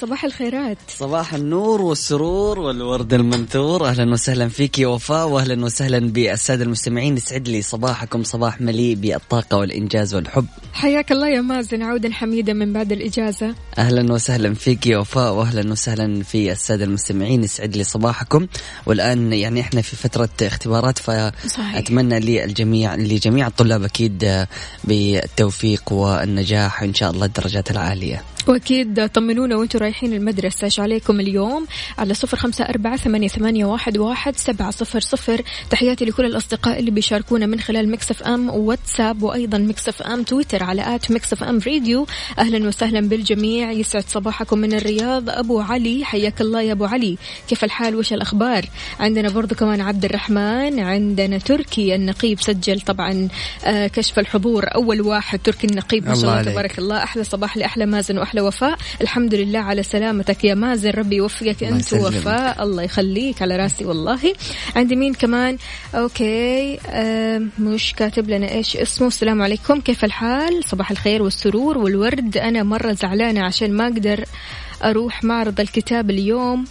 صباح الخيرات. صباح النور والسرور والورد المنثور. أهلا وسهلا فيك يا وفاء واهلا وسهلا بالسادة المستمعين. يسعد لي صباحكم صباح مليء بالطاقة والإنجاز والحب. حياك الله يا مازن عودا حميدا من بعد الإجازة. أهلا وسهلا فيك يا وفاء واهلا وسهلا في السادة المستمعين. يسعد لي صباحكم. والآن يعني إحنا في فترة اختبارات. فأتمنى للجميع لجميع الطلاب أكيد بالتوفيق والنجاح ان شاء الله الدرجات العالية. وأكيد طمنونا وأنتم رايحين المدرسة. إيش عليكم اليوم؟ على صفر خمسة أربعة ثمانية, ثمانية واحد, واحد سبعة صفر صفر. تحياتي لكل الأصدقاء اللي بيشاركونا من خلال Mix FM واتساب وأيضا Mix FM تويتر على at Mix FM Radio. أهلا وسهلا بالجميع. يسعد صباحكم من الرياض. أبو علي حياك الله يا أبو علي. كيف الحال؟ وش الأخبار؟ عندنا برضو كمان عبد الرحمن عندنا تركي النقيب سجل طبعا آه، كشف الحضور. أول واحد تركي النقيب ما شاء الله. تبارك الله. أحلى صباح لأحلى مازن وأحلى وفاء. الحمد لله على سلامتك يا مازن. ربي يوفقك. أنت. وفاء. الله يخليك على راسي والله. عندي مين كمان؟ okay. آه مش كاتب لنا إيش اسمه. السلام عليكم. كيف الحال؟ صباح الخير والسرور والورد. أنا مرة زعلانة عشان ما أقدر أروح معرض الكتاب اليوم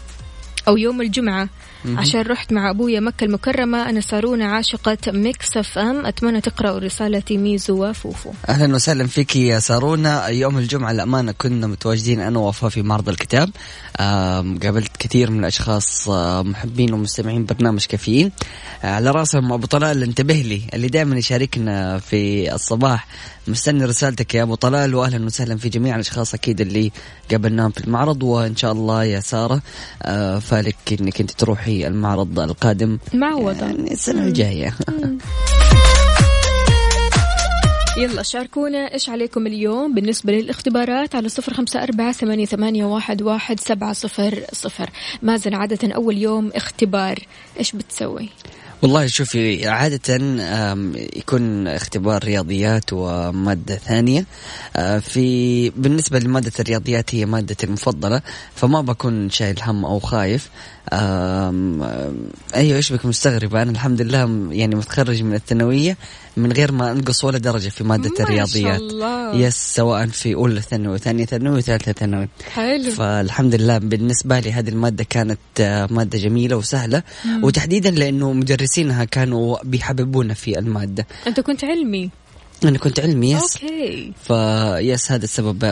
أو يوم الجمعة. عشان رحت مع أبويا مكة المكرمة أنا صارونا عاشقة Mix FM. أتمنى تقرأوا رسالتي ميزو وفوفو. أهلا وسهلا فيك يا سارونا. يوم الجمعة الأمانة كنا متواجدين أنا ووفاء في معرض الكتاب. قابلت كثير من الأشخاص آم، محبين ومستمعين برنامج كافيين. آه، على رأسهم أبو طلال انتبه لي. اللي دائما يشاركنا في الصباح مستني رسالتك يا أبو طلال. واهلا وسهلا في جميع الأشخاص أكيد اللي قابلناهم في المعرض. وإن شاء الله يا سارة آه، فالك إنك أنت تروحي المعرض القادم. معوضة يعني السنة الجاية. يلا شاركونا. إيش عليكم اليوم؟ بالنسبة للاختبارات على صفر خمسة أربعة ثمانية, ثمانية واحد, واحد سبعة صفر صفر. مازن عادة أول يوم اختبار إيش بتسوي؟ والله شوفي عادة يكون اختبار رياضيات ومادة ثانية. آه، في بالنسبة لمادة الرياضيات هي مادتي المفضلة فما بكون شايل هم أو خايف. أيوة إيش بك مستغربة؟ أنا الحمد لله يعني متخرج من الثانوية من غير ما أنقص ولا درجة في مادة ما شاء الرياضيات. الله. yes سواء في أولى ثانوي وثانية ثانوي وثالثة ثانوي. حلو. فالحمد لله بالنسبة لي هذه المادة كانت آه، مادة جميلة وسهلة. وتحديدا لأنه مدرسينها كانوا بيحببونا في المادة. أنت كنت علمي. أنا كنت علمي yes. Okay. ف yes هذا السبب.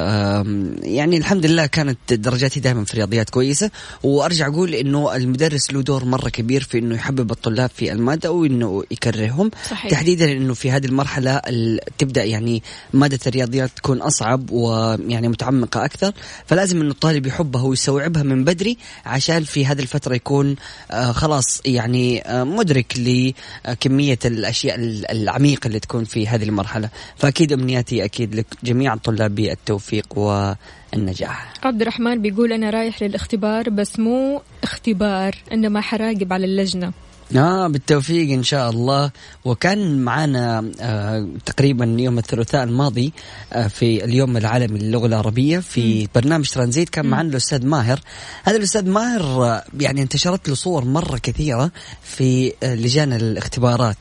يعني الحمد لله كانت درجاتي دائما في الرياضيات كويسة. وأرجع أقول إنه المدرس له دور مرة كبير في إنه يحبب الطلاب في المادة وإنه يكرههم. صحيح. تحديدا إنه في هذه المرحلة ال- تبدأ يعني مادة الرياضيات تكون أصعب ويعني متعمقة أكثر. فلازم إنه الطالب يحبها ويستوعبها من بدري عشان في هذه الفترة يكون آه، خلاص يعني آه، مدرك لكمية الأشياء ال- العميقة اللي تكون في هذه المرحلة. فأكيد أمنياتي أكيد لجميع الطلاب بالتوفيق والنجاح. عبد الرحمن بيقول أنا رايح للاختبار بس مو اختبار إنما حراقب على اللجنة. آه بالتوفيق إن شاء الله. وكان معنا آه تقريبا يوم الثلاثاء الماضي آه في اليوم العالمي للغة العربية في برنامج ترانزيت كان معنا الأستاذ ماهر. هذا الأستاذ ماهر آه يعني انتشرت له صور مرة كثيرة في لجان الاختبارات.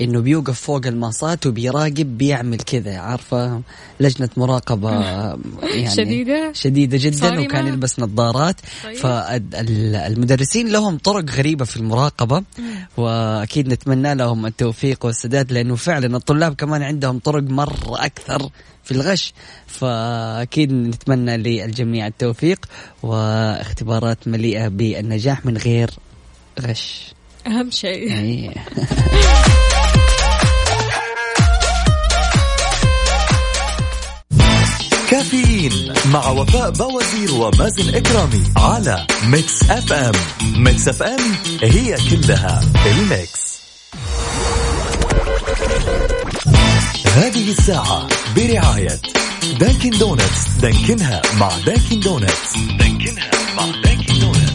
إنه بيوقف فوق الماصات وبيراقب بيعمل كذا عارفة؟ لجنة مراقبة يعني شديدة؟ شديدة جدا؟ وكان يلبس نظارات. طيب. فالمدرسين لهم طرق غريبة في المراقبة. وأكيد نتمنى لهم التوفيق. والسداد لأنه فعلا الطلاب كمان عندهم طرق مرة أكثر في الغش فأكيد نتمنى للجميع التوفيق واختبارات مليئة بالنجاح من غير غش. أهم شيء. يعني كافيين مع وفاء باوزير ومازن إكرامي على Mix FM. Mix FM هي كلها ال mix. هذه الساعة برعاية Dunkin' Donuts دانكنها مع Dunkin' Donuts دانكنها مع Dunkin' Donuts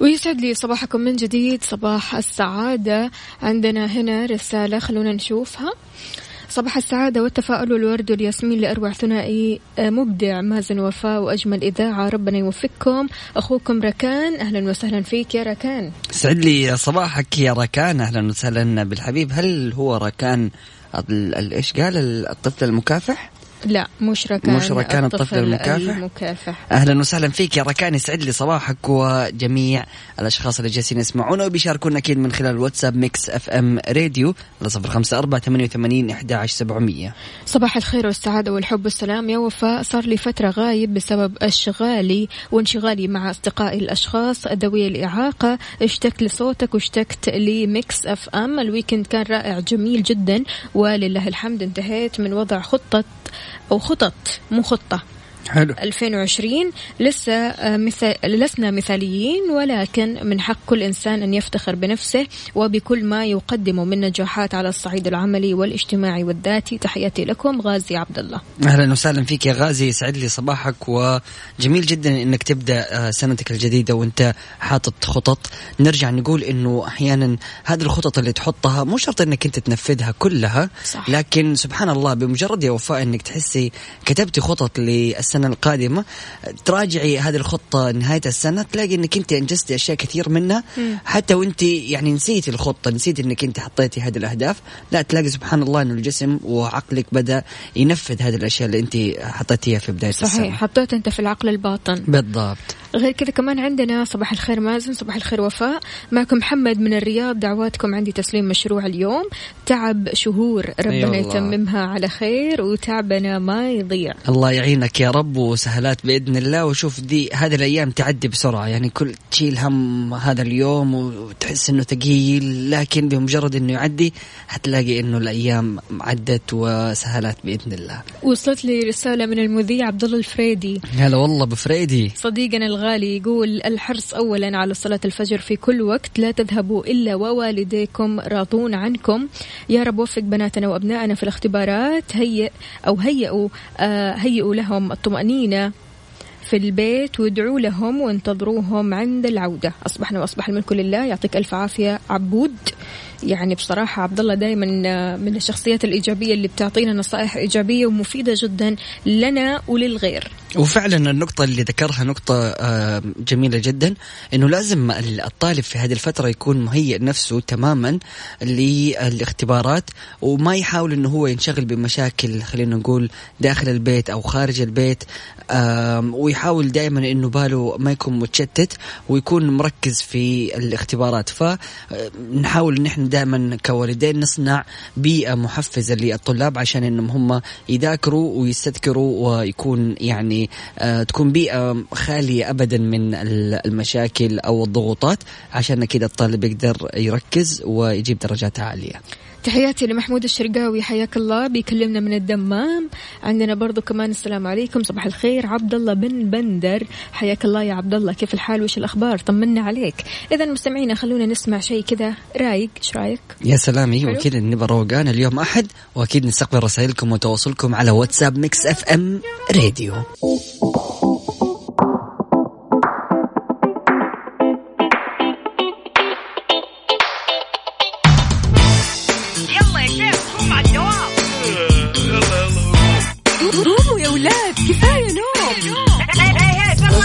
ويسعد لي صباحكم من جديد صباح السعادة. عندنا هنا رسالة خلونا نشوفها. صباح السعادة والتفاؤل والورد والياسمين لأروع ثنائي آه، مبدع مازن وفاء وأجمل إذاعة ربنا يوفقكم. أخوكم ركان أهلا وسهلا فيك يا ركان. سعد لي صباحك يا ركان أهلا وسهلا بالحبيب. هل هو ركان إيش قال الطفل المكافح؟ لا مش ركان مش ركان الطفل المكافح؟ المكافح. أهلا وسهلا فيك يا ركان يسعد لي صباحك وجميع الأشخاص اللي جالسين يسمعونا وبيشاركونا أكيد من خلال الواتساب Mix FM راديو على صفر خمسة أربعة ثمانية وثمانين أحد سبعمية. صباح الخير والسعادة والحب والسلام يا وفاء. صار لي فترة غايب بسبب اشتغالي وانشغالي مع أصدقائي الأشخاص ذوي الإعاقة. اشتقت لصوتك واشتقت ل Mix FM. ال weekend كان رائع جميل جدا ولله الحمد انتهيت من وضع خطة أو خطط مو خطة. حلو. 2020 لسه آه، مثال لسنا مثاليين ولكن من حق كل إنسان أن يفتخر بنفسه وبكل ما يقدمه من نجاحات على الصعيد العملي والاجتماعي والذاتي. تحياتي لكم غازي عبد الله. أهلا وسهلا فيك يا غازي. يسعد لي صباحك وجميل جدا إنك تبدأ آه، سنتك الجديدة وأنت حاطط خطط. نرجع نقول إنه أحيانا هذه الخطط اللي تحطها مو شرط إنك أنت تنفذها كلها صح. لكن سبحان الله بمجرد يا وفاء إنك تحسي كتبتي خطط للسنة القادمة. تراجعي هذه الخطة نهاية السنة تلاقي إنك أنت أنجزتي أشياء كثير منها. حتى وأنت يعني نسيتي الخطة نسيتي إنك أنت حطيتي هذه الأهداف. لا تلاقي سبحان الله إنه الجسم وعقلك بدأ ينفذ هذه الأشياء اللي أنت حطيتيها في بداية السنة. صحيح حطيت أنت في العقل الباطن. بالضبط. غير كذا كمان عندنا صباح الخير مازن صباح الخير وفاء. معكم محمد من الرياض دعواتكم عندي تسليم مشروع اليوم. تعب شهور ربنا. يتممها على خير وتعبنا ما يضيع. الله يعينك يا رب وسهلات بإذن الله. وشوف دي هذه الأيام تعدي بسرعة. يعني كل تشيل هم هذا اليوم وتحس إنه ثقيل لكن بمجرد إنه يعدي حتلاقي إنه الأيام عدت وسهلات بإذن الله. وصلت لي رسالة من المذيع عبد الله الفريدي. هلا والله بفريدي صديقنا الغالي يقول الحرص اولا على صلاة الفجر في كل وقت لا تذهبوا إلا ووالديكم راضون عنكم. يا رب وفق بناتنا وأبنائنا في الاختبارات هيئ أو هيئوا آه هيئوا لهم الطمأنينة في البيت وادعوا لهم وانتظروهم عند العودة. أصبحنا وأصبح الملك لله. يعطيك ألف عافية عبود. يعني بصراحة عبد الله دائما من الشخصيات الإيجابية اللي بتعطينا نصائح إيجابية ومفيدة جدا لنا وللغير. وفعلا النقطة اللي ذكرها نقطة آه، جميلة جدا إنه لازم الطالب في هذه الفترة يكون مهيئ نفسه تماما للاختبارات وما يحاول إنه هو ينشغل بمشاكل خلينا نقول داخل البيت أو خارج البيت. ويحاول دائما إنه باله ما يكون متشتت ويكون مركز في الاختبارات فنحاول ان إحنا دائما كوالدين نصنع بيئة محفزة للطلاب عشان إنهم هم يذاكروا ويستذكروا ويكون يعني آه، تكون بيئة خالية ابدا من المشاكل أو الضغوطات عشان كذا الطالب يقدر يركز ويجيب درجات عالية. تحياتي لمحمود الشرقاوي حياك الله. بيكلمنا من الدمام. عندنا برضو كمان السلام عليكم. صباح الخير عبد الله بن بندر. حياك الله يا عبد الله كيف الحال؟ وش الأخبار؟ طمنا عليك. اذا مستمعينا خلونا نسمع شيء كذا. رايق. إيش رايك؟ يا سلام أيوه أكيد نبغى روقان اليوم أحد. وأكيد نستقبل رسائلكم وتواصلكم على واتساب Mix FM راديو.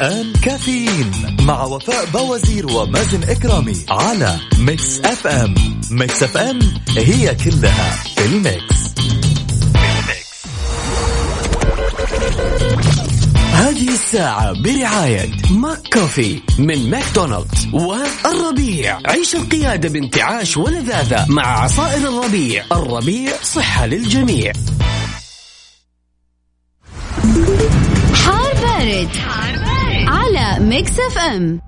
الآن كافيين مع وفاء باوزير ومازن إكرامي على Mix FM. Mix FM هي كلها في ال mix. هذه الساعة برعاية ماك كوفي من ماكدونالدز والربيع. عيش القيادة بانتعاش ولذاذة مع عصائر الربيع. الربيع صحة للجميع. حار بارد. على Mix FM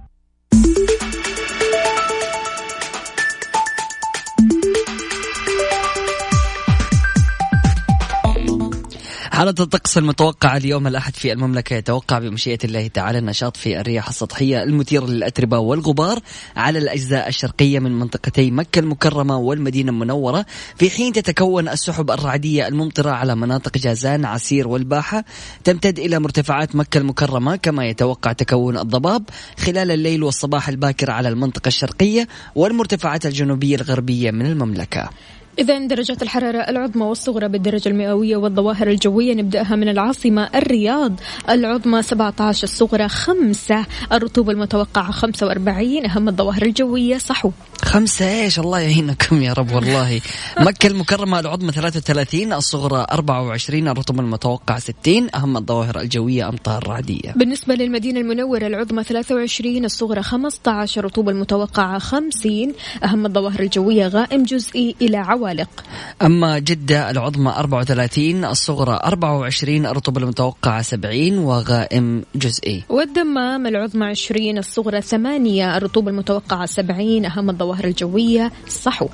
حالة الطقس المتوقعة اليوم الأحد في المملكة؟ يتوقع بمشيئة الله تعالى النشاط في الرياح السطحية المثيرة للأتربة والغبار على الأجزاء الشرقية من منطقتي مكة المكرمة والمدينة المنورة. في حين تتكون السحب الرعدية الممطرة على مناطق جازان عسير والباحة تمتد إلى مرتفعات مكة المكرمة كما يتوقع تكون الضباب خلال الليل والصباح الباكر على المنطقة الشرقية والمرتفعات الجنوبية الغربية من المملكة. إذا درجات الحرارة العظمى والصغرى بالدرجة المئوية والظواهر الجوية نبدأها من العاصمة الرياض. العظمى 17 الصغرى 5 الرطوبة المتوقعة 45 أهم الظواهر الجوية صحو. خمسة إيش الله يعينكم يا رب والله. مكة المكرمة العظمى 33 الصغرى 24 الرطوبة المتوقعة 60 أهم الظواهر الجوية أمطار رعدية. بالنسبة للمدينة المنورة العظمى 23 الصغرى 15 الرطوبة المتوقعة 50 أهم الظواهر الجوية غائم جزئي إلى عوالق أما جدة العظمى 34 الصغرى 24 الرطوبة المتوقعة 70 وغائم جزئي. والدمام العظمى 20 الصغرى 8 الرطوبة المتوقعة 70 أهم الظواهر الجوية صحو.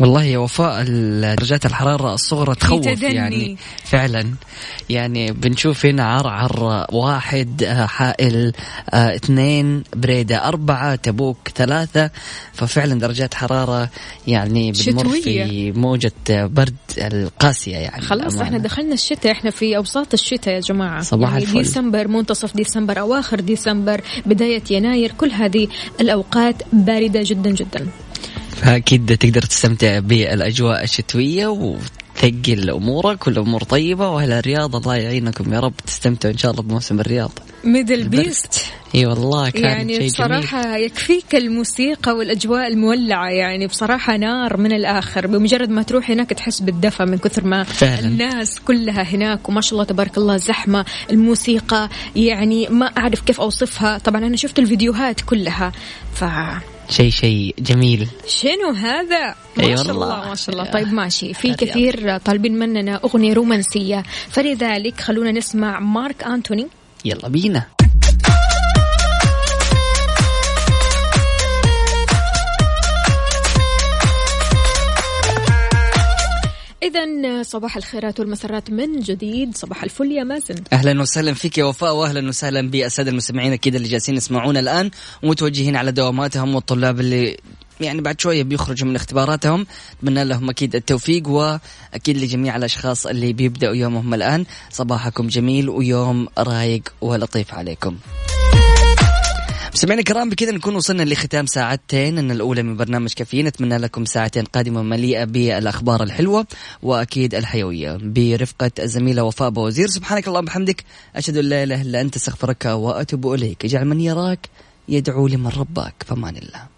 والله يا وفاء درجات الحرارة الصغرى تخوف تدني. يعني فعلا يعني بنشوف هنا عرعر واحد آه، حائل آه، اثنين بريدة أربعة تبوك ثلاثة ففعلا درجات حرارة يعني بنمر في. موجة برد القاسية يعني خلاص للأمانة. إحنا دخلنا الشتاء إحنا في أوساط الشتاء يا جماعة صباح يعني الفل. ديسمبر منتصف ديسمبر أواخر ديسمبر بداية يناير كل هذه الأوقات باردة جدا جدا فأكيد تقدر تستمتع بالأجواء الشتوية وتثقل أمورك والأمور طيبة وأهل الرياض الله يعينكم يا رب تستمتعوا إن شاء الله بموسم الرياض. ميدل. بيست إي والله كان يعني شيء جميل. بصراحة يكفيك الموسيقى والأجواء المولعة يعني بصراحة نار من الآخر. بمجرد ما تروح هناك تحس بالدفى من كثر ما فعلاً. الناس كلها هناك وما شاء الله تبارك الله زحمة. الموسيقى يعني ما أعرف كيف أوصفها. طبعا أنا شفت الفيديوهات كلها ف شيء شيء جميل شنو هذا؟ ما أي شاء. الله ما شاء الله. طيب ماشي في. كثير طالبين مننا أغنية رومانسية فلذلك خلونا نسمع مارك أنتوني يلا بينا إذا صباح الخيرات والمسرات من جديد. صباح الفل يا مازن أهلا وسهلا فيك يا وفاء واهلا وسهلا بالساده المستمعين أكيد اللي جالسين يسمعونا الآن ومتوجهين على دواماتهم والطلاب اللي يعني بعد شوية بيخرجوا من اختباراتهم. اتمنى لهم أكيد التوفيق وأكيد لجميع الأشخاص اللي بيبدأوا يومهم الآن. صباحكم جميل ويوم رايق ولطيف عليكم. مستمعينا الكرام بكذا نكون وصلنا لختام ساعتين إن الأولى من برنامج كافيين. نتمنى لكم ساعتين قادمة مليئة بالأخبار الحلوة وأكيد الحيوية. برفقة الزميله وفاء بوزير سبحانك اللهم وبحمدك أشهد أن لا إله إلا أنت أستغفرك وأتوب إليك. اجعل من يراك يدعو لمن رباك فمان الله.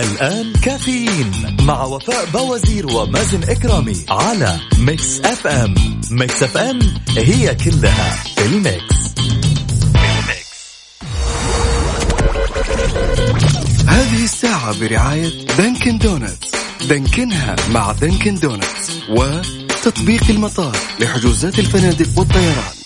الآن كافيين مع وفاء باوزير ومازن إكرامي على Mix FM Mix FM هي كلها في ال mix. هذه الساعة برعاية Dunkin' Donuts. دانكنها مع Dunkin' Donuts وتطبيق المطار لحجوزات الفنادق والطيران.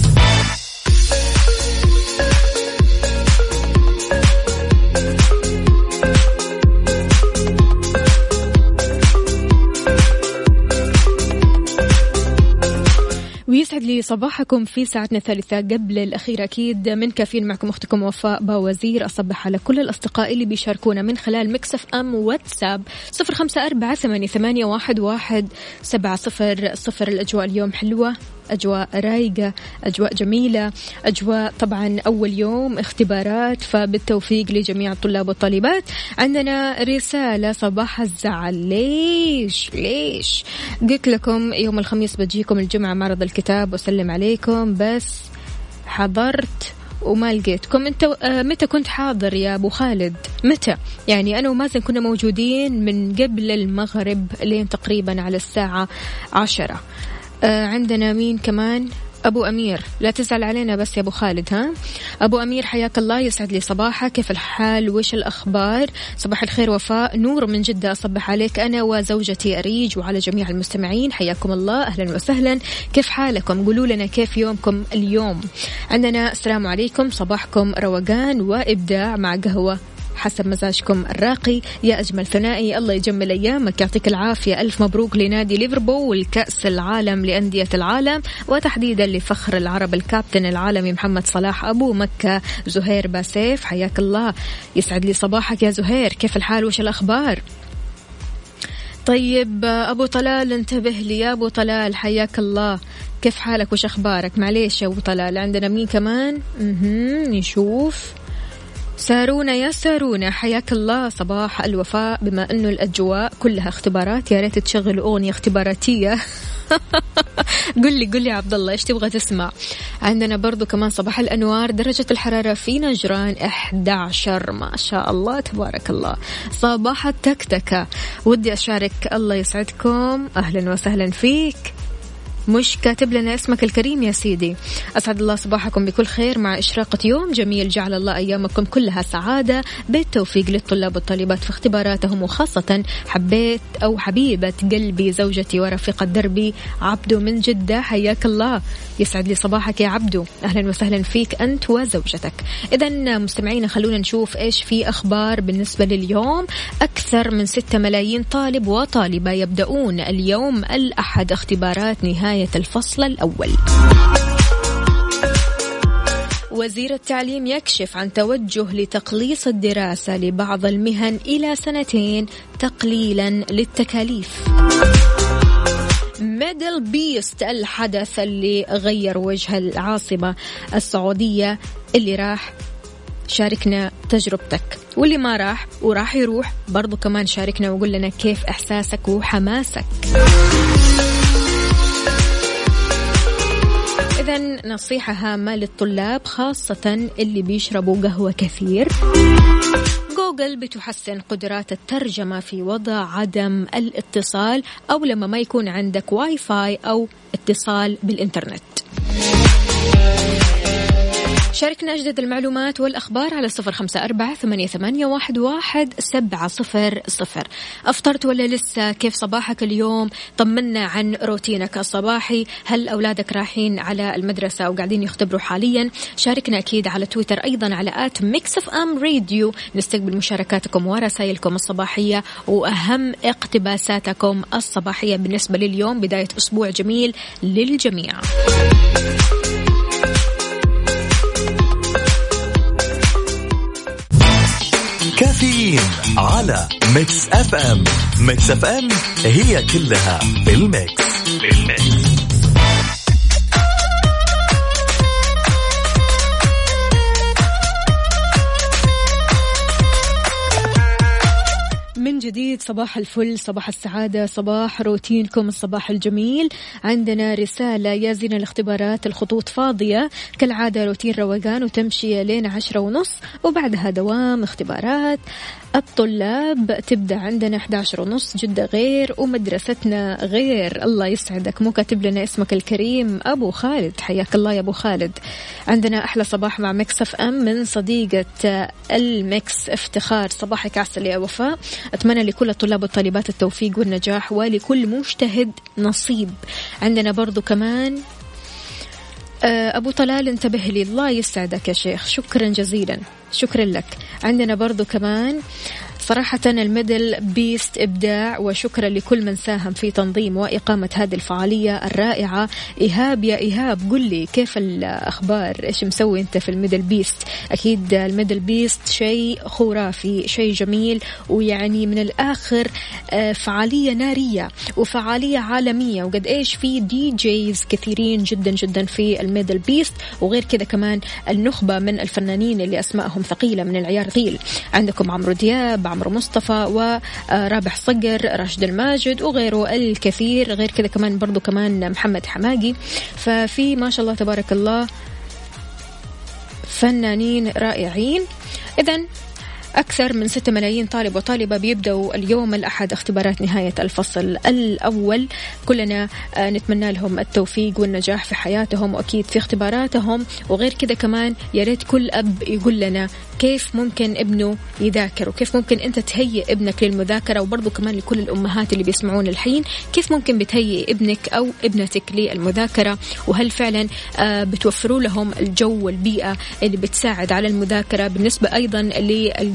ويسعد لي صباحكم في ساعتنا الثالثة. قبل الأخيرة أكيد من كافيين معكم أختكم وفاء باوزير. أصبح على كل الأصدقاء اللي بيشاركونا من خلال Mix FM واتساب. صفر خمسة أربعة ثمانية, ثمانية واحد, واحد سبعة صفر. صفر الأجواء اليوم حلوة. أجواء رايقة أجواء جميلة أجواء طبعا أول يوم اختبارات فبالتوفيق لجميع الطلاب والطالبات. عندنا رسالة صباح الزعل. ليش؟ ليش؟ قلت لكم يوم الخميس بجيكم الجمعة معرض الكتاب وسلم عليكم بس حضرت وما لقيتكم. انت آه، متى كنت حاضر يا أبو خالد؟ متى؟ يعني أنا ومازن كنا موجودين من قبل المغرب لين تقريبا على الساعة عشرة. آه عندنا مين كمان؟ أبو أمير. لا تزعل علينا بس يا أبو خالد ها؟ أبو أمير حياك الله يسعد لي صباحك. كيف الحال؟ وش الأخبار؟ صباح الخير وفاء. نور من جدة أصبح عليك أنا وزوجتي أريج وعلى جميع المستمعين. حياكم الله أهلا وسهلا. كيف حالكم؟ قولوا لنا كيف يومكم اليوم؟ عندنا السلام عليكم صباحكم روقان وإبداع مع قهوة. حسب مزاجكم الراقي. يا أجمل ثنائي الله يجمل أيامك. يعطيك العافية. ألف مبروك لنادي ليفربول كأس العالم لأندية العالم وتحديدا لفخر العرب الكابتن العالمي محمد صلاح أبو مكة. زهير باسيف حياك الله. يسعد لي صباحك يا زهير. كيف الحال؟ وش الأخبار؟ طيب أبو طلال انتبه لي يا أبو طلال. حياك الله. كيف حالك؟ وش أخبارك؟ معليش يا أبو طلال عندنا مين كمان. نشوف. سارونا يا سارونا حياك الله. صباح الوفاء. بما انه الأجواء كلها اختبارات يا ريت تشغل أغنية اختباراتية. قل لي قل لي عبد الله إيش تبغى تسمع؟ عندنا برضو كمان صباح الأنوار درجة الحرارة في نجران 11 ما شاء الله تبارك الله. صباح التكتكة. ودي أشارك الله يسعدكم. أهلا وسهلا فيك. مش كاتب لنا اسمك الكريم يا سيدي. أسعد الله صباحكم بكل خير مع إشراقة يوم جميل جعل الله أيامكم كلها سعادة. بالتوفيق للطلاب والطالبات في اختباراتهم وخاصة حبيت أو حبيبة قلبي زوجتي ورفيقة دربي عبدو من جدة. حياك الله. يسعد لي صباحك يا عبدو. أهلا وسهلا فيك أنت وزوجتك. إذا مستمعينا خلونا نشوف إيش في أخبار بالنسبة لليوم. أكثر من 6 ملايين طالب وطالبة يبدأون اليوم الأحد اختبارات نهاية الفصل الأول. وزير التعليم يكشف عن توجه لتقليص الدراسة لبعض المهن إلى سنتين تقليلا للتكاليف. ميدل بيست الحدث اللي غير وجه العاصمة السعودية اللي راح شاركنا تجربتك. واللي ما راح وراح يروح برضو كمان شاركنا وقول لنا كيف إحساسك وحماسك. نصيحة هامة للطلاب خاصة اللي بيشربوا قهوة كثير. جوجل بتحسن قدرات الترجمة في وضع عدم الاتصال أو لما ما يكون عندك واي فاي أو اتصال بالإنترنت. شاركنا أجدد المعلومات والأخبار على صفر خمسة أربعة ثمانية, واحد, سبعة صفر صفر. أفطرت ولا لسه؟ كيف صباحك اليوم؟ طمنا عن روتينك الصباحي. هل أولادك رايحين على المدرسة أو قاعدين يختبروا حاليا؟ شاركنا أكيد على تويتر أيضا على at Mix FM Radio. نستقبل مشاركاتكم ورسائلكم الصباحية وأهم اقتباساتكم الصباحية. بالنسبة لليوم بداية أسبوع جميل للجميع. كافيين على Mix FM Mix FM هي كلها بال Mix بال Mix من جديد صباح الفل صباح السعادة صباح روتينكم الصباح الجميل. عندنا رسالة يا زين الاختبارات الخطوط فاضية. كالعادة روتين روقان وتمشي لين عشرة ونص وبعدها دوام اختبارات. الطلاب تبدأ عندنا 11 ونص جدة غير ومدرستنا غير. الله يسعدك. مو كاتب لنا اسمك الكريم. أبو خالد. حياك الله يا أبو خالد. عندنا أحلى صباح مع Mix FM من صديقة ال Mix افتخار. صباحك عسل يا وفاء. أتمنى لكل الطلاب والطالبات التوفيق والنجاح ولكل مجتهد نصيب. عندنا برضو كمان أبو طلال انتبه لي. الله يسعدك يا شيخ. شكرا جزيلا. شكرا لك. عندنا برضو كمان صراحة ال MDL Beast إبداع وشكرا لكل من ساهم في تنظيم وإقامة هذه الفعالية الرائعة. إيهاب يا إيهاب قل لي كيف الأخبار؟ إيش مسوي أنت في ال MDL Beast؟ أكيد ال MDL Beast شيء خرافي شيء جميل ويعني من الآخر آه، فعالية نارية وفعالية عالمية. وقد إيش في DJs كثيرين جدا جدا في ال MDL Beast وغير كذا كمان النخبة من الفنانين اللي أسمائهم ثقيلة من العيار ثقيل عندكم عمرو دياب عمرو مصطفى ورابح صقر راشد الماجد وغيره الكثير غير كذا كمان برضو كمان محمد حماقي. ففي ما شاء الله تبارك الله فنانين رائعين. إذا أكثر من 6 ملايين طالب وطالبة بيبدأوا اليوم الأحد اختبارات نهاية الفصل الأول. كلنا آه، نتمنى لهم التوفيق والنجاح في حياتهم وأكيد في اختباراتهم. وغير كذا كمان يا ريت كل أب يقول لنا كيف ممكن ابنه يذاكر وكيف ممكن أنت تهيئ ابنك للمذاكرة وبرضه كمان لكل الأمهات اللي بيسمعون الحين كيف ممكن بتهيئ ابنك أو ابنتك للمذاكرة؟ وهل فعلا آه، بتوفروا لهم الجو والبيئة اللي بتساعد على المذاكرة؟ بالنسبة أيضا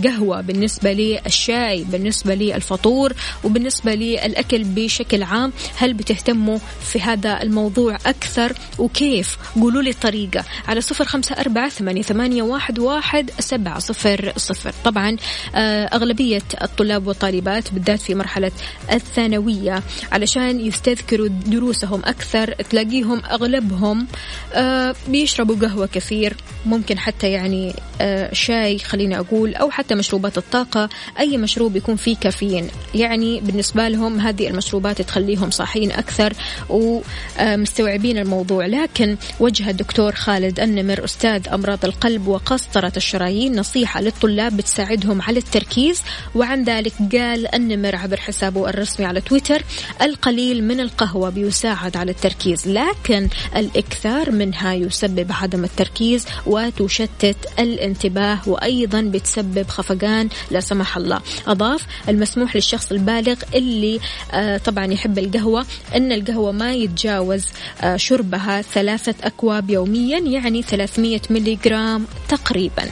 للقهوة بالنسبة للشاي بالنسبة للفطور وبالنسبة للأكل بشكل عام هل بتهتموا في هذا الموضوع أكثر؟ وكيف؟ قولوا لي الطريقة على صفر خمسة أربعة ثمانية واحد واحد سبعة صفر صفر. طبعا آه، أغلبية الطلاب والطالبات بالذات في مرحلة الثانوية علشان يستذكروا دروسهم أكثر تلاقيهم أغلبهم آه، بيشربوا قهوة كثير ممكن حتى يعني آه، شاي خليني أقول أو حتى مشروبات الطاقة أي مشروب يكون فيه كافيين. يعني بالنسبة لهم هذه المشروبات تخليهم صاحيين أكثر ومستوعبين الموضوع. لكن وجه الدكتور خالد النمر أستاذ أمراض القلب وقسطرة الشرايين نصيحة للطلاب بتساعدهم على التركيز. وعن ذلك قال النمر عبر حسابه الرسمي على تويتر القليل من القهوة بيساعد على التركيز لكن الإكثار منها يسبب عدم التركيز وتشتت الانتباه وأيضا بتسبب خفقان لا سمح الله. أضاف المسموح للشخص البالغ اللي آه طبعا يحب القهوة أن القهوة ما يتجاوز آه شربها ثلاثة أكواب يوميا يعني 300 ملي جرام تقريبا.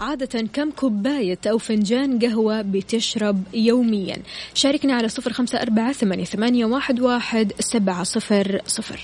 عادة كم كوباية أو فنجان قهوة بتشرب يوميا؟ شاركنا على صفر خمسة أربعة ثمانية واحد واحد سبعة صفر صفر.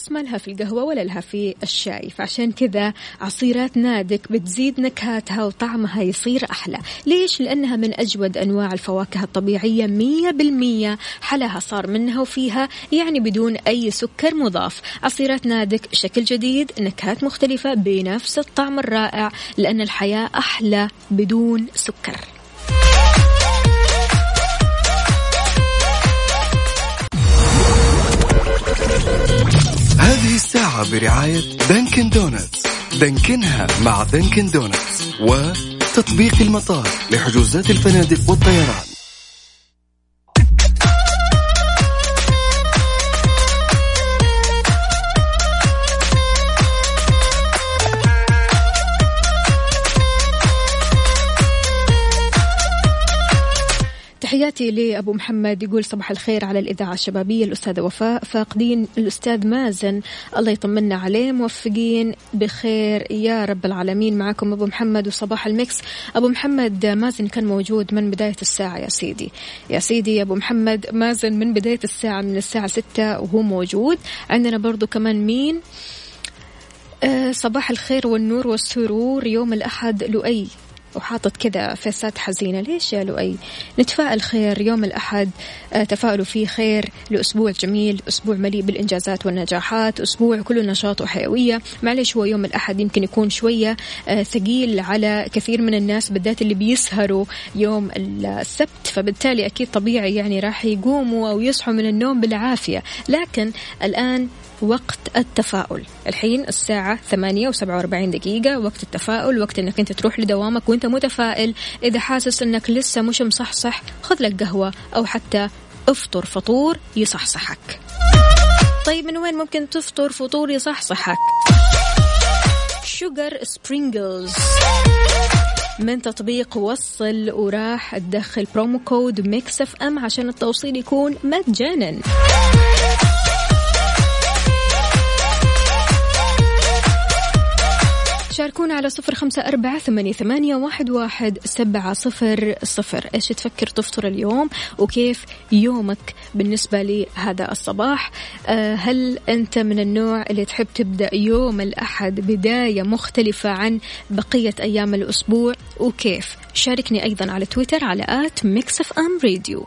ناس ما لها في القهوة ولا لها في الشاي. فعشان كذا عصيرات نادك بتزيد نكهاتها وطعمها يصير أحلى. ليش؟ لأنها من أجود أنواع الفواكه الطبيعية مية بالمية. حلاها صار منها وفيها يعني بدون أي سكر مضاف. عصيرات نادك شكل جديد نكهات مختلفة بنفس الطعم الرائع لأن الحياة أحلى بدون سكر. هذه الساعة برعاية دانكن دونتس. دانكنها مع دانكن دونتس. وتطبيق المطار لحجوزات الفنادق والطيران. تحياتي لأبو محمد يقول صباح الخير على الإذاعة الشبابية الأستاذة وفاء فاقدين الأستاذ مازن. الله يطمنا عليه موفقين بخير يا رب العالمين معكم أبو محمد وصباح المكس. أبو محمد مازن كان موجود من بداية الساعة يا سيدي. يا سيدي يا أبو محمد مازن من بداية الساعة من الساعة ستة وهو موجود. عندنا برضو كمان مين؟ أه صباح الخير والنور والسرور يوم الأحد لؤي. وحاطط كذا فيسات حزينة. ليش يا لؤي؟ نتفائل خير يوم الأحد آه، تفاؤلوا فيه خير. لأسبوع جميل أسبوع مليء بالإنجازات والنجاحات أسبوع كله نشاط وحيوية. معلش هو يوم الأحد يمكن يكون شوية آه، ثقيل على كثير من الناس بالذات اللي بيسهروا يوم السبت. فبالتالي أكيد طبيعي يعني راح يقوموا أو يصحوا من النوم بالعافية. لكن الآن وقت التفاؤل. الحين الساعة ثمانية وسبعة وأربعين دقيقة وقت التفاؤل وقت إنك أنت تروح لدوامك وأنت متفائل. إذا حاسس إنك لسه مش مصحصح خذ لك قهوة أو حتى افطر فطور يصحصحك. طيب من وين ممكن تفطر فطور يصحصحك؟ Sugar Sprinkles من تطبيق وصل وراح تدخل promo code Mix FM عشان التوصيل يكون مجانا. شاركونا على صفر خمسة أربعة ثمانية, ثمانية واحد, واحد سبعة صفر صفر. إيش تفكر تفطر اليوم وكيف يومك بالنسبة لهذا الصباح؟ أه هل أنت من النوع اللي تحب تبدأ يوم الأحد بداية مختلفة عن بقية أيام الأسبوع؟ وكيف؟ شاركني أيضا على تويتر على at Mix FM Radio.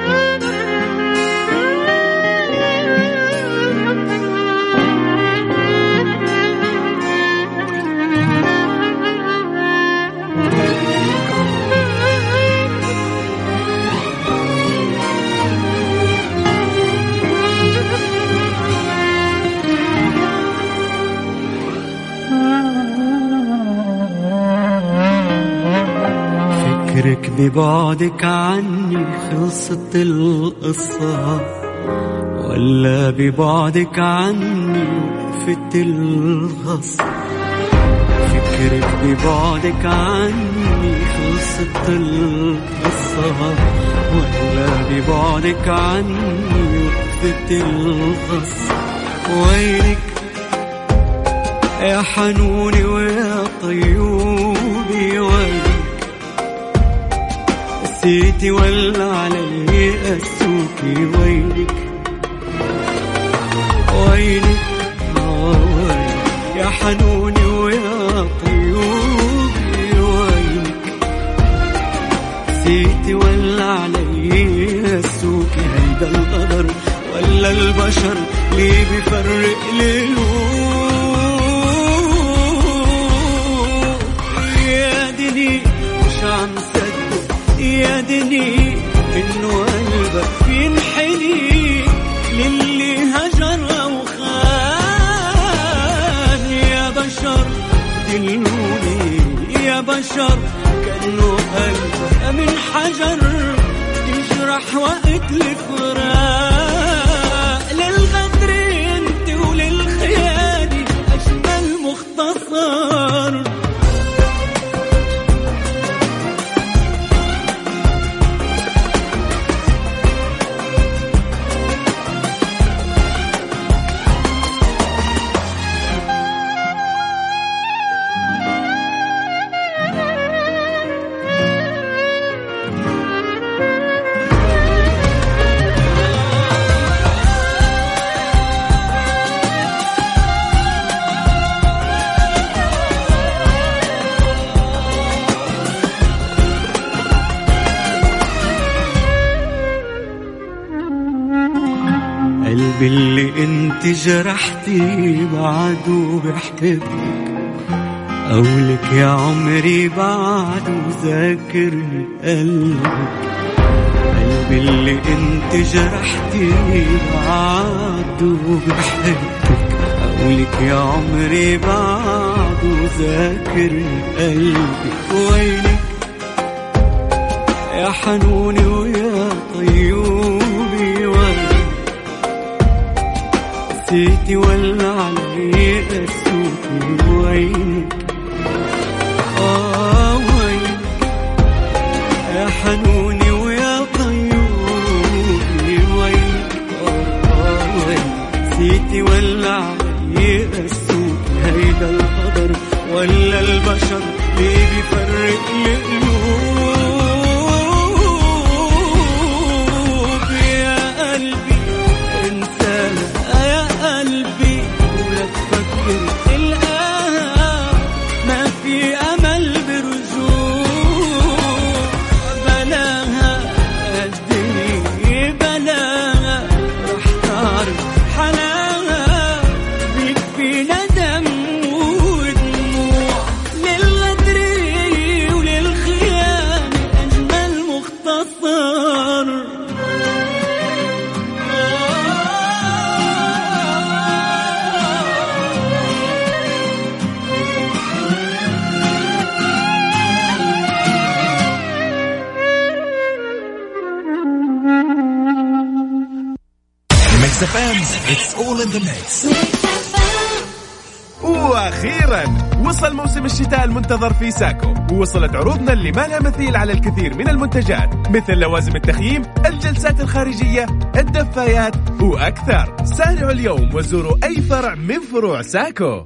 فكرك ببعدك عني خلصت القصة ولا ببعدك عني وقفت الغصة. فكرك ببعدك عني خلصت القصة ولا ببعدك عني وقفت الغصة. وينك يا حنوني ويا طيوبي نسيتي ولا علي قسوكي ويلك. ويلك ويلك يا حنوني ويا طيوبي ويلك. نسيتي ولا علي قسوكي هيدا القدر ولا البشر ليه بيفرق ليلوك صدق يا دني انه قلبك ينحني للي هجر وخان. يا بشر دلوني. يا بشر كأنه قلبك من حجر. يجرح وقت الفراق جرحتي بعده بحبك قولك يا عمري بعده ذاكرني قلبك. قلبي اللي انت جرحتي بعده بحبك قولك يا عمري بعده ذاكرني قلبك وينك يا حنوني ويا طيوبي نسيتي ولا علي قسوتي وينك آه وينك يا حنوني ويا طيوبي وينك آه وينك نسيتي ولا علي قسوتي هيدا القدر ولا البشر ليه بيفرق القلوب المنتظر في ساكو. ووصلت عروضنا اللي ما لها مثيل على الكثير من المنتجات مثل لوازم التخييم الجلسات الخارجية الدفايات وأكثر. سارعوا اليوم وزوروا أي فرع من فروع ساكو.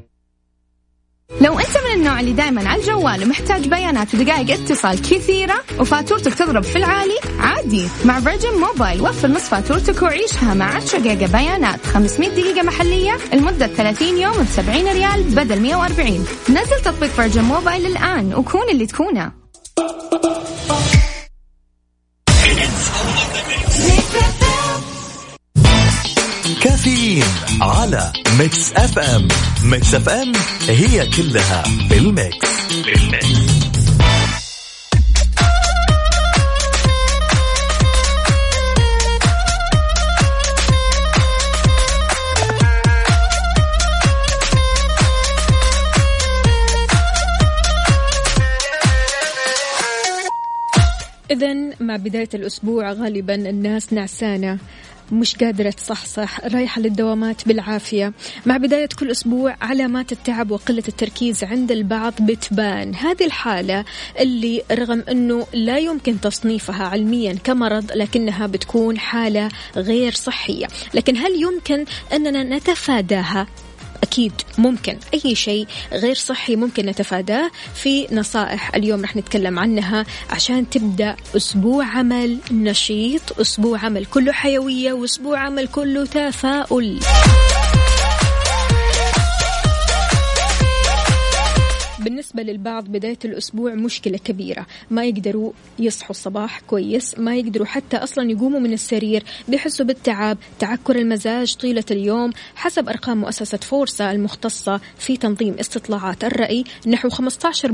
لو من النوع اللي دائما على الجوال ومحتاج بيانات ودقائق اتصال كثيرة وفاتورتك تضرب في العالي؟ عادي. مع Virgin Mobile وفر نص فاتورتك وعيشها مع 10 جيجا بيانات. 500 دقيقة محلية لمدة 30 يوم ب 70 ريال بدل 140 نزل تطبيق Virgin Mobile الآن وكون اللي تكونه. كافيين. على Mix FM Mix FM هي كلها بال Mix. بال Mix إذا مع بداية الأسبوع غالبا الناس نعسانة. مش قادرة تصحصح رايحة للدوامات بالعافية. مع بداية كل أسبوع علامات التعب وقلة التركيز عند البعض بتبان. هذه الحالة اللي رغم أنه لا يمكن تصنيفها علميا كمرض لكنها بتكون حالة غير صحية. لكن هل يمكن أننا نتفاداها؟ أكيد ممكن أي شيء غير صحي ممكن نتفاداه. في نصائح اليوم رح نتكلم عنها عشان تبدأ أسبوع عمل نشيط أسبوع عمل كله حيوية وأسبوع عمل كله تفاؤل. بالنسبة للبعض بداية الأسبوع مشكلة كبيرة. ما يقدروا يصحوا الصباح كويس ما يقدروا حتى أصلا يقوموا من السرير بيحسوا بالتعب تعكر المزاج طيلة اليوم. حسب أرقام مؤسسة فورسا المختصة في تنظيم استطلاعات الرأي نحو 15%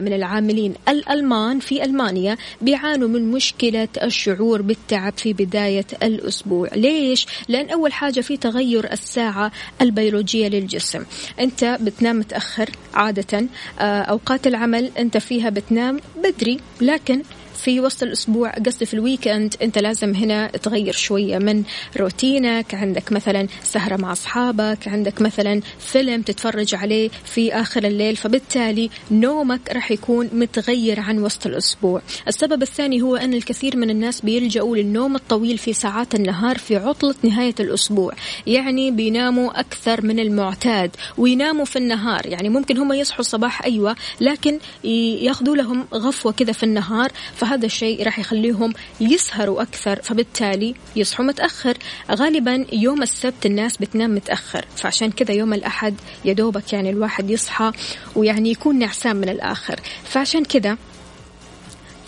من العاملين الألمان في ألمانيا بيعانوا من مشكلة الشعور بالتعب في بداية الأسبوع. ليش؟ لأن أول حاجة في تغير الساعة البيولوجية للجسم. أنت بتنام متأخر عادة أوقات العمل أنت فيها بتنام بدري لكن في وسط الأسبوع قصدي في ال weekend أنت لازم هنا تغير شوية من روتينك. عندك مثلا سهرة مع أصحابك عندك مثلا فيلم تتفرج عليه في آخر الليل فبالتالي نومك راح يكون متغير عن وسط الأسبوع. السبب الثاني هو أن الكثير من الناس بيلجأوا للنوم الطويل في ساعات النهار في عطلة نهاية الأسبوع. يعني بيناموا أكثر من المعتاد ويناموا في النهار. يعني ممكن هم يصحوا الصباح أيوة لكن ياخذوا لهم غفوة كذا في النهار فهذا الشيء راح يخليهم يسهروا أكثر فبالتالي يصحوا متأخر. غالبا يوم السبت الناس بتنام متأخر فعشان كذا يوم الأحد يدوبك يعني الواحد يصحى ويعني يكون نعسان من الآخر. فعشان كذا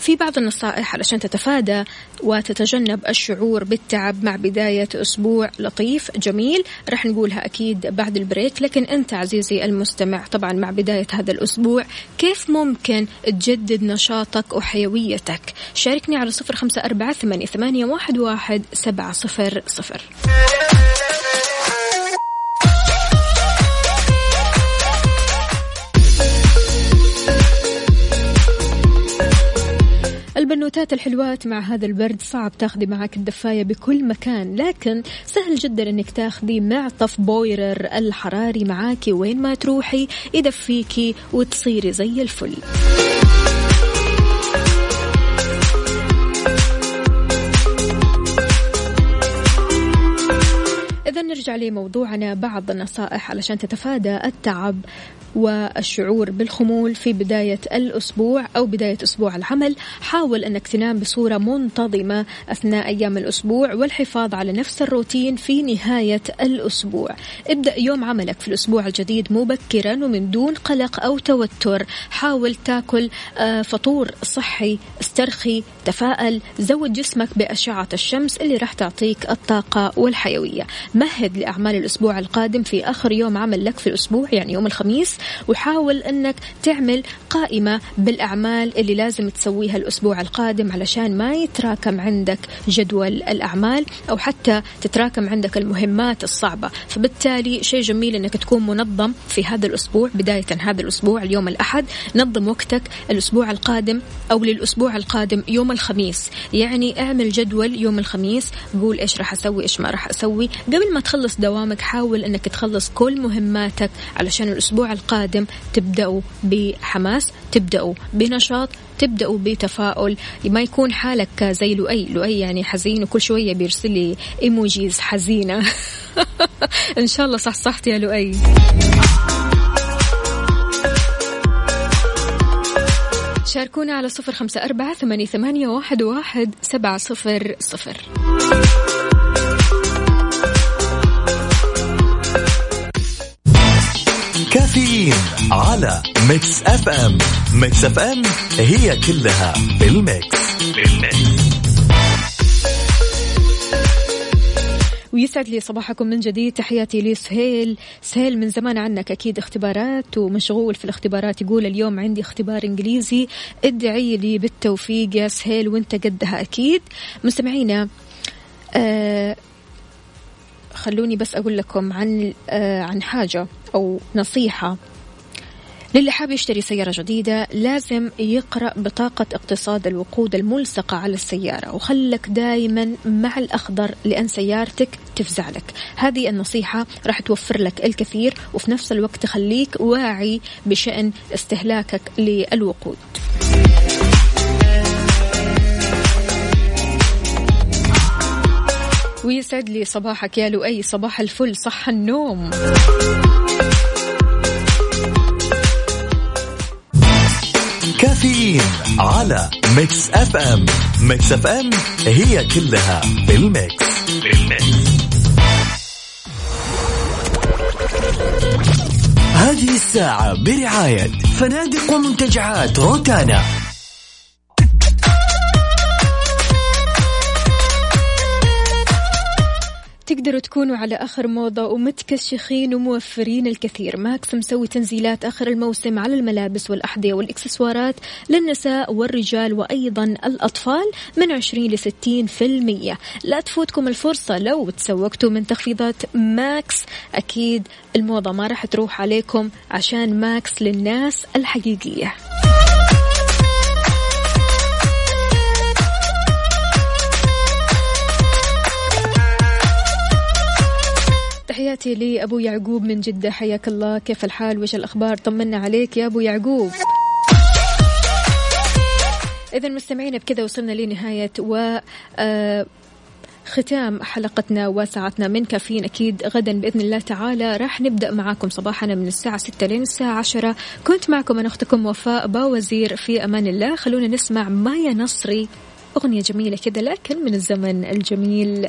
في بعض النصائح علشان تتفادى وتتجنب الشعور بالتعب مع بداية أسبوع لطيف جميل. رح نقولها أكيد بعد البريك لكن أنت عزيزي المستمع طبعا مع بداية هذا الأسبوع كيف ممكن تجدد نشاطك وحيويتك؟ شاركني على صفر خمسة أربعة ثمانية واحد سبعة صفر صفر. البنوتات الحلوات مع هذا البرد صعب تاخذي معك الدفاية بكل مكان لكن سهل جدا إنك تاخذي معطف بويرر الحراري معاكي وين ما تروحي يدفيكي وتصيري زي الفل. نرجع لموضوعنا بعض النصائح علشان تتفادى التعب والشعور بالخمول في بداية الأسبوع أو بداية أسبوع العمل. حاول أنك تنام بصورة منتظمة أثناء أيام الأسبوع والحفاظ على نفس الروتين في نهاية الأسبوع. ابدأ يوم عملك في الأسبوع الجديد مبكرا ومن دون قلق أو توتر. حاول تاكل آه، فطور صحي استرخي تفائل زود جسمك بأشعة الشمس اللي راح تعطيك الطاقة والحيوية. مهد لأعمال الأسبوع القادم في آخر يوم عمل لك في الأسبوع يعني يوم الخميس. وحاول أنك تعمل قائمة بالأعمال اللي لازم تسويها الأسبوع القادم علشان ما يتراكم عندك جدول الأعمال أو حتى تتراكم عندك المهمات الصعبة. فبالتالي شيء جميل أنك تكون منظم في هذا الأسبوع بداية هذا الأسبوع اليوم الأحد. نظم وقتك الأسبوع القادم أو للأسبوع القادم يوم الخميس. يعني اعمل جدول يوم الخميس قول إيش راح أسوي إيش ما راح أسوي. قبل ما تخلص دوامك حاول أنك تخلص كل مهماتك علشان الأسبوع القادم تبدأوا بحماس تبدأوا بنشاط تبدأوا بتفاؤل. ما يكون حالك زي لؤي. لؤي يعني حزين وكل شوية بيرسل لي ايموجيز حزينة. إن شاء الله صح صحت يا لؤي. شاركونا على صفر خمسة أربعة ثمانية واحد سبعة صفر صفر. كافيين على Mix FM. Mix FM هي كلها بال Mix ويسعد لي صباحكم من جديد. تحياتي لي سهيل سهيل من زمان عنك أكيد اختبارات ومشغول في الاختبارات. يقول اليوم عندي اختبار إنجليزي. ادعي لي بالتوفيق يا سهيل وانت قدها أكيد. مستمعينا آه خلوني بس أقول لكم عن آه عن حاجة أو نصيحة. للي حاب يشتري سيارة جديدة لازم يقرأ بطاقة اقتصاد الوقود الملصقة على السيارة وخلك دائما مع الأخضر لأن سيارتك تفزع لك. هذه النصيحة راح توفر لك الكثير وفي نفس الوقت تخليك واعي بشأن استهلاكك للوقود. ويسعد لي صباحك يا لؤي. صباح الفل صح النوم. كافيين على Mix FM. Mix FM هي كلها بال Mix. بال Mix هذه الساعة برعاية فنادق ومنتجعات روتانا. تقدروا تكونوا على آخر موضة ومتكشخين وموفرين الكثير. ماكس مسوي تنزيلات آخر الموسم على الملابس والأحذية والإكسسوارات للنساء والرجال وأيضا الأطفال من 20 ل 60 في المية. لا تفوتكم الفرصة لو تسوقتوا من تخفيضات ماكس. أكيد الموضة ما راح تروح عليكم عشان ماكس للناس الحقيقية. تحياتي لأبو يعقوب من جدة. حياك الله. كيف الحال؟ وش الأخبار؟ طمنا عليك يا أبو يعقوب. إذا مستمعين بكذا وصلنا لنهاية و آه، ختام حلقتنا وساعتنا من كافيين أكيد. غدا بإذن الله تعالى راح نبدأ معاكم صباحنا من الساعة 6 لين الساعة 10 كنت معكم أنا أختكم وفاء باوزير في أمان الله. خلونا نسمع مايا نصري. أغنية جميلة كذا لكن من الزمن الجميل.